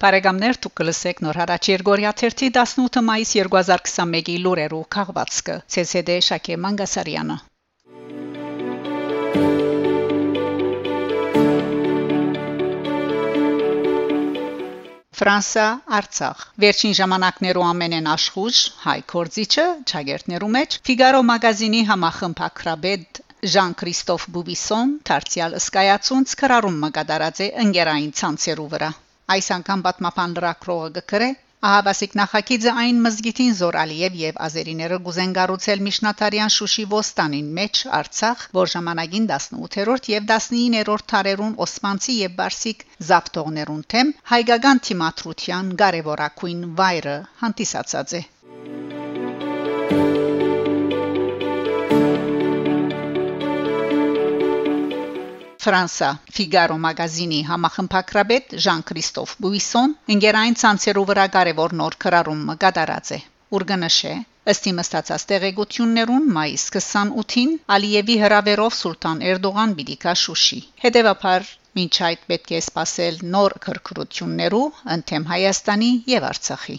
Բարեկամներ դուք կլսեք նոր հարաճ Երգորիա 18 մայիս 2021-ի լուրերով քաղվածքը ՑՍԴ Շակե Մանգասարյանը Ֆրանսա Արցախ Վերջին ժամանակներու ամենեն աշխուժ հայ կորզիչը ճագերտներու մեջ Ֆիգարո մագազինի համախմբակրաբեդ Ժան Քրիստոֆ Բուբիսոն դարձյալ ըսկայացունց քրարում մկադարած է ընկերային ցանցերու վրա այս անգամ պատմապան լրակրողը գկրե Ահավասիկ նախագիծը այն մզգիտին Զոր Ալիև եւ ազերիները գուզեն գառուցել Միշնատարյան Շուշի ոստանին մեջ Արցախ, որ ժամանակին 18-րդ եւ 19-րդ թարերուն Օսմանցի եւ Բարսիկ զապտողներուն թեմ հայկական թիմատրության կարևորակույն վայրը հանդիսացած է։ Ֆրանսա Ֆիգարո մագազինի համախմբակրաբետ Ժան-Քրիստոֆ Բուիսոն ընկերային ցանցերով վրա կարևոր նոր քրարումը կատարած է։ Ուրգանշե ըստ իմաստացած տեղեկություններուն մայիսի 28-ին Ալիևի հրավերով Սուլտան Էրդողան պիտի գա Շուշի։ Հետևաբար մինչ այդ պետք է սпасել նոր քրքրություններու ընդեմ Հայաստանի եւ Արցախի։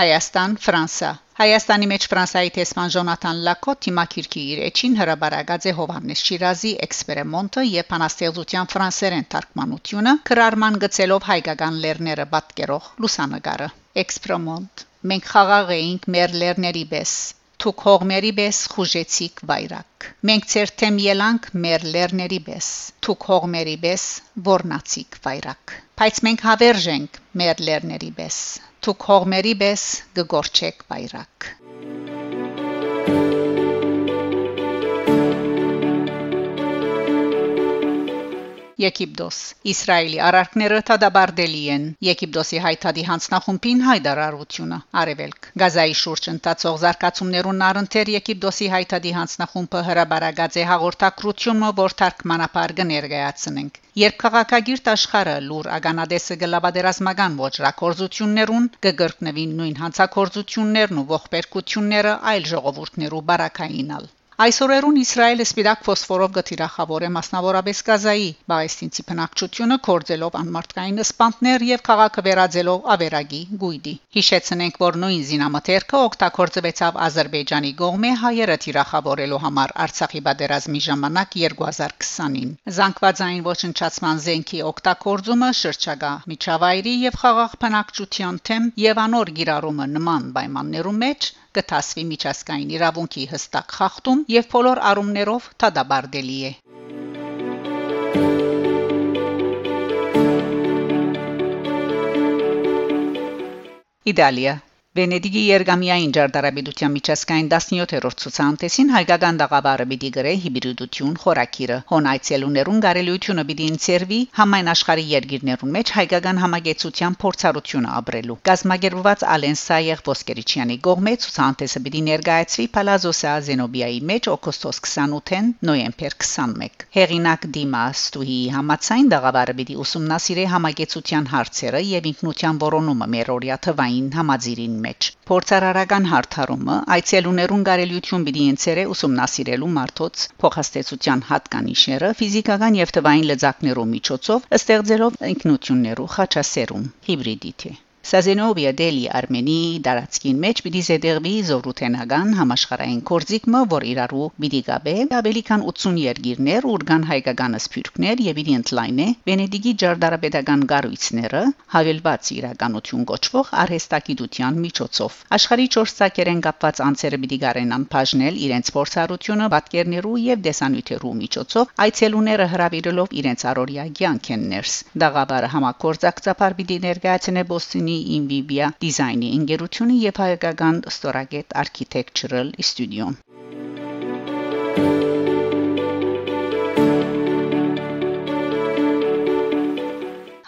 Հայաստան, Ֆրանսա Հայաստանի մեջ Ֆրանսայի տեսփան Ժոնատան Լակոտ թիմակիրքի իր էջին հրաբարագած է Հովանես Շիրազի էքսպերիմենտը եւ փանաստեղծության ֆրանսերեն թարգմանությունը քրարման գծելով հայկական լերները պատկերող լուսանգարը էքսպերիմենտ մենք խաղաղ էինք մեր լերների պես Թուք հողմերի պես խուժեցիք վայրակ։ Մենք ցեր թեմ ելանք մեր լերների պես։ Թուք հողմերի պես որնացիք վայրակ։ Բայց մենք հավերժ ենք մեր լերների պես Թու կողմերի պես գգորչեք բայրակ Եգիպտոս Իսրայելի արարքները թադաբարդելի են Եգիպտոսի հայտարարի հանձնախումբին հայտարարությունը Արևելք Գազայի շուրջ ընթացող զարգացումներուն առընթեր Եգիպտոսի հայտարարի հանձնախումբը հրաբարագած է հաղորդակցությունը որ թարգմանապար կներկայացնենք Երբ քաղաքագիրտ աշխարհը լուր ագանադեսը գլաբադերազմական ոչրակորզություններուն կգրկնվին նույն հանցակորզություններն ու ողբերգությունները այլ ժողովուրդներու բարակայինալ Այսօրերուն Իսրայելը սպիտակ ֆոսֆորով գտիրախավոր է մասնավորապես Գազայի բաղեստինցի բնակչությունը կորձելով անմարտկային սպանտներ եւ քաղաքը վերաձելով ավերագի գույդի։ Հիշեցնենք, որ նույն զինամթերքը օգտագործվեցավ Ադրբեջանի գողմե հայերը տիրախավորելու համար Արցախի բادرազմի ժամանակ 2020-ին։ Զանգվածային ոչնչացման զենքի օգտագործումը շրջակա միջավայրի եւ խաղաղ բնակչության թեմ եւ անոր գիրառումը նման պայմաններում մեջ կտասվի միջազգային իրավունքի հստակ խախտում եւ բոլոր առումներով թադաբարդելի է։ Իտալիա Վենեդիգի Երգամիային ջարդարաբիդության միջազգային 17-րդ ցուցանտեսին հայկական դաղավարը պիտի գրե հիբրիդություն խորակիրը հոնայցելուներուն գարելությունը պիտի ինցերվի համայն աշխարհի երկիրներուն մեջ հայկական համագեցության փորձառությունը ապրելու գազագերբված Ալենսայեղ Ոսկերիչյանի գողմե ցուցանտեսը պիտի ներկայացվի Պալազո Սազենոբիայի մեջ օգոստոս 28-ին նոյեմբեր 21 հեղինակ Դիմաս Տուհի համացայն դաղավարը պիտի ուսումնասիրե համագեցության հարցերը եւ ինքնության որոնումը մերօրյա թվային համաձիրին մեջ։ Փորձարարական հարթարումը այցելուներուն կարելիություն պիտի ընցերե ուսումնասիրելու մարդոց փոխհաստեցության հատկանիշերը ֆիզիկական եւ թվային լծակներով միջոցով ստեղծելով ինքնություններու խաչասերում հիբրիդիթի Սազենովիա դելի Արմենի դարածքին մեջ պիտի զետերվի զորութենական համաշխարհային կորձիկը, որ իրարու պիտի գաբե ավելի քան 80 երկիրներ, ուրգան հայկական սփյուռքներ եւ իր ընդլայնե Վենեդիգի ջարդարապետական գառույցները հավելված իրականություն կոչվող արհեստագիտության միջոցով։ Աշխարհի 4 ցակերեն կապված անձերը պիտի գարենան բաժնել իրենց փորձառությունը պատկերներու եւ դեսանյութերու միջոցով այցելուները հրավիրելով իրենց առօրյա կյանքեն ներս։ Դաղաբարը համակորձակցաբար պիտի ներկայացնե Բոստոնի Sony Nvidia դիզայնի ընկերությունը եւ հայկական ստորագետ Architectural Studio-ն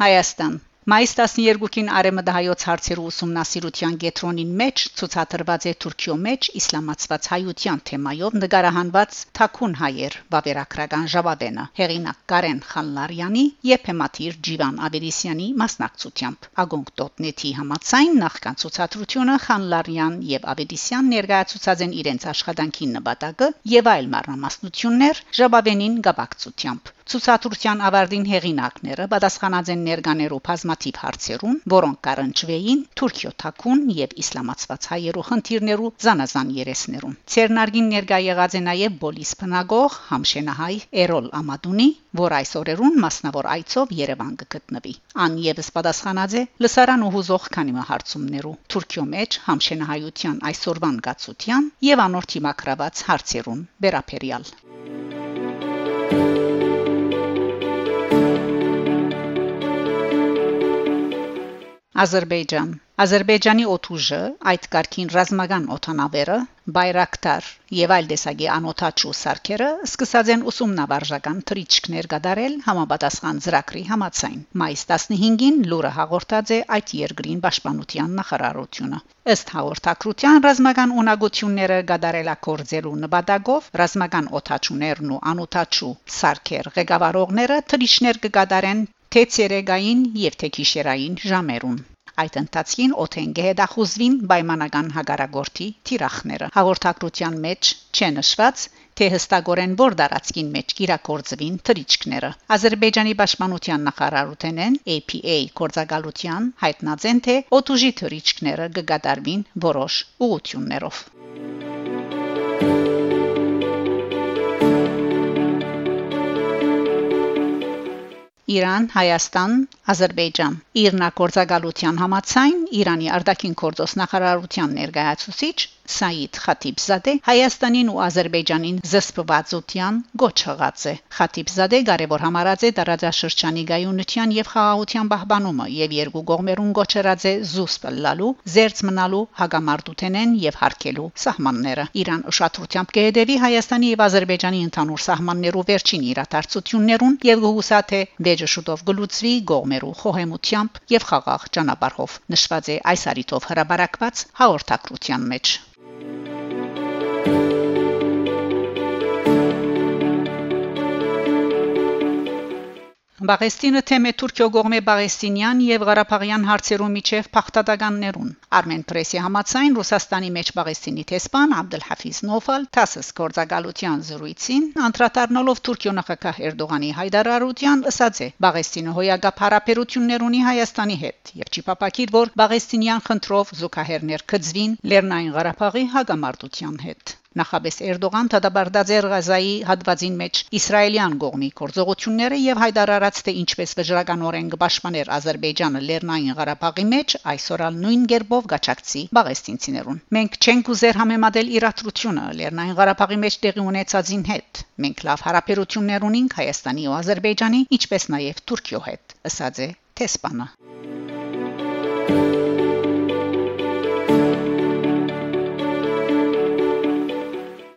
Հայաստան Մայիս 12-ին Արեմդահայոց հարցերու ուսումնասիրության գետրոնին մեջ ցուցադրված է Թուրքիո մեջ իսլամացված հայության թեմայով նկարահանված Թաքուն հայեր բավերագրական ժավադենը հեղինակ Կարեն Խանլարյանի եւ հեմատիր Ջիվան Աբերիսյանի մասնակցությամբ Ագոնկ.net-ի համացայն նախքան ցուցադրությունը Խանլարյան եւ Աբերիսյան ներկայացուցած են իրենց աշխատանքի նպատակը եւ այլ մարմասնություններ ժաբավենին գաբակցությամբ Ցուցադրության ավարտին հեղինակները պատասխանած են ներկաներու բազմաթիվ հարցերուն, որոնք կառնչվեին Թուրքիո թակուն եւ իսլամացված հայերու խնդիրներու զանազան երեսներուն։ Ցերնարգին ներկա եղած է նաեւ Բոլիս Փնագող Համշենահայ Էրոլ Ամադունի, որ այս օրերուն մասնավոր այցով Երևան կգտնվի։ Ան եւս պատասխանած է լսարան ու հուզող քանի հարցումներու Թուրքիո մեջ Համշենահայության այսօրվան գացության եւ անորթի մակրաված հարցերուն վերապերյալ։ Ադրբեջան Ադրբեջանի օթուժը այդ կարգին ռազմական օթանավերը բայրակտար եւ այլ դեսագի անօթաչու սարքերը սկսած են ուսումնավարժական թրիչքներ գդարել համապատասխան ծրագրի համացայն մայիս 15-ին լուրը հաղորդած է այդ երկրին պաշտպանության նախարարությունը ըստ հաղորդակցության ռազմական ունակությունները գդարելակորձելու նպատակով ռազմական օթաչուներն ու անօթաչու սարքեր ղեկավարողները թրիչներ կգադարեն թե ցերեգային եւ թե գիշերային ժամերուն Այդ ընթացքին օթենգե հետախուզվին պայմանական հագարագորթի թիրախները։ Հաղորդակցության մեջ չնշված թե հստակորեն որ դարածքին մեջ կիրակորձվին թրիչքները։ Ադրբեջանի պաշտպանության նախարարութենեն APA կորցակալության հայտնած են թե օտուժի թրիչքները կգադարվին որոշ ուղություններով։ Իրան, Հայաստան, Ադրբեջան։ Իրնակորցակալության համացայն Իրանի արտաքին գործոս նախարարության ներկայացուցիչ Սաիդ Խաթիբզադե Հայաստանին ու Ադրբեջանին զսպվածության գոչ հղած է։ Խաթիբզադե կարևոր համարած է տարածաշրջանի գայունության եւ խաղաղության պահպանումը եւ երկու կողմերուն գոչրած է զուսպ լալու, զերծ մնալու, հագամարտութենեն եւ հարկելու սահմանները։ Իրան ուշադրությամբ կհետևի Հայաստանի եւ Ադրբեջանի ընդհանուր սահմաններու վերջին իրադարձություններուն եւ գուսա թե վեճը շուտով գլուծվի գողմերու խոհեմությամբ եւ խաղաղ ճանապարհով նշված է այս արիտով հրաբարակված հաղորդակցության մեջ Բաղեստինը թեմե Թուրքիո գողմե Բաղեստինյան եւ Ղարաբաղյան հարցերու միջև փախտատականներուն Արմեն պրեսի համացայն Ռուսաստանի մեջ Բաղեստինի տեսփան Աբդելհաֆիզ Նոֆալ տասս կորցակալության զրույցին անդրադառնալով Թուրքիո նախագահ Էրդողանի հայտարարության ըսած է. Բաղեստինը հոյակապ հարաբերություններ ունի Հայաստանի հետ եւ չի փապակիր որ Բաղեստինյան խնդրով զուգահեռներ կծվին Լեռնային Ղարաբաղի հագամարտության հետ Նախաբես Էրդողան դադարդաձեր Ղազայի հադվածին մեջ իսրայելյան կողմի գործողությունները եւ հայտարարած թե ինչպես վճռականորեն կպաշտպաներ Ադրբեջանը Լեռնային Ղարաբաղի մեջ այսօրալ նույն ģերբով գաչակցի բաղեստինցիներուն։ Մենք չենք ուզեր համեմատել իրադրությունը Լեռնային Ղարաբաղի մեջ տեղի ունեցածին հետ։ Մենք լավ հարաբերություններ ունենք Հայաստանի ու Ադրբեջանի, ինչպես նաեւ Թուրքիո հետ, ըսած է Թեսպանը։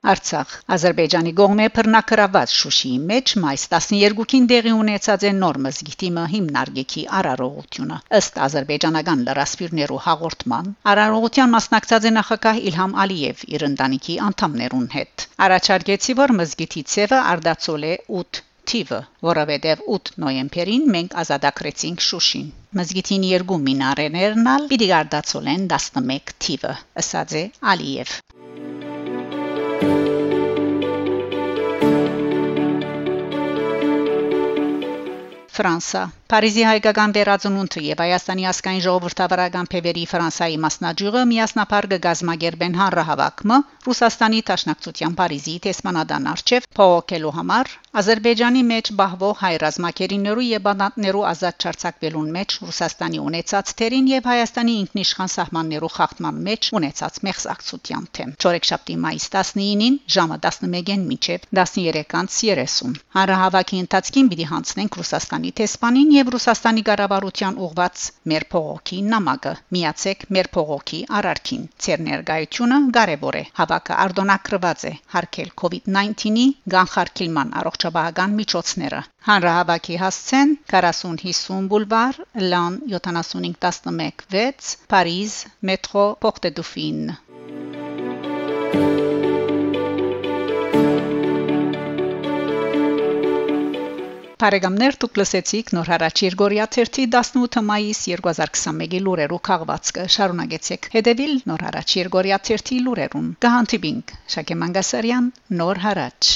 Արցախ. Ադրբեջանի գողմե բռնակրաված Շուշիի մեջ մայիս 12-ին դեղի ունեցած է նոր մզգիտի մը հիմնարկեքի արարողությունը ըստ ադրբեջանական լրասփյուռներու հաղորդման արարողության մասնակցած է նախագահ Իլհամ Ալիև իր ընտանիքի անդամներուն հետ առաջարկեցի որ մզգիտի ցևը արդացول է 8 թիվը, որովհետև 8 նոյեմբերին մենք ազատագրեցինք Շուշին։ Մզգիթին երկու մինարեներն ալ պիտի արդացոլեն 11 թիվը, ըսած է Ալիև։ Ֆրանսա Փարիզի հայկական վերածնունդը եւ Հայաստանի ասկային ժողովրդավարական փեվերի Ֆրանսայի մասնաճյուղը միասնապար կգազմագերբեն հանրահավաքմը Ռուսաստանի Տաշնակցության Փարիզի տեսմանադան արչեվ փողոքելու համար Ադրբեջանի մեջ բահվող հայ ռազմակերիներու եւ բանատներու ազատ չարցակվելուն մեջ Ռուսաստանի ունեցած թերին եւ Հայաստանի ինքնիշխան սահմաններու խախտման մեջ ունեցած մեղսակցության թեմ։ Չորեքշաբթի մայիս 19-ին ժամը 11-ին մինչև 13:30 հանրահավաքի ընթացքին պիտի հանձնենք Ռուսաստանի տեսփանին եւ Ռուսաստանի կառավարության ուղված մեր փողոքի նամակը միացեք մեր փողոքի արարքին ծեր ներկայությունը կարեւոր է հավաքը արտոնակրված է հարկել COVID-19-ի կանխարգելման առողջապահական միջոցները հանրահավաքի հասցեն 4050 բուլվար լան 75116 Փարիզ մետրո Porte de Dauphine Բարեկամներ դուք լսեցիք նոր հարաճ Երգորիա 18 մայիս 2021-ի լուրերով քաղվածքը շարունակեցեք հետևել նոր հարաճ Երգորիա 18 լուրերուն կհանդիպինք Շակե Մանգասարյան նոր հարաճ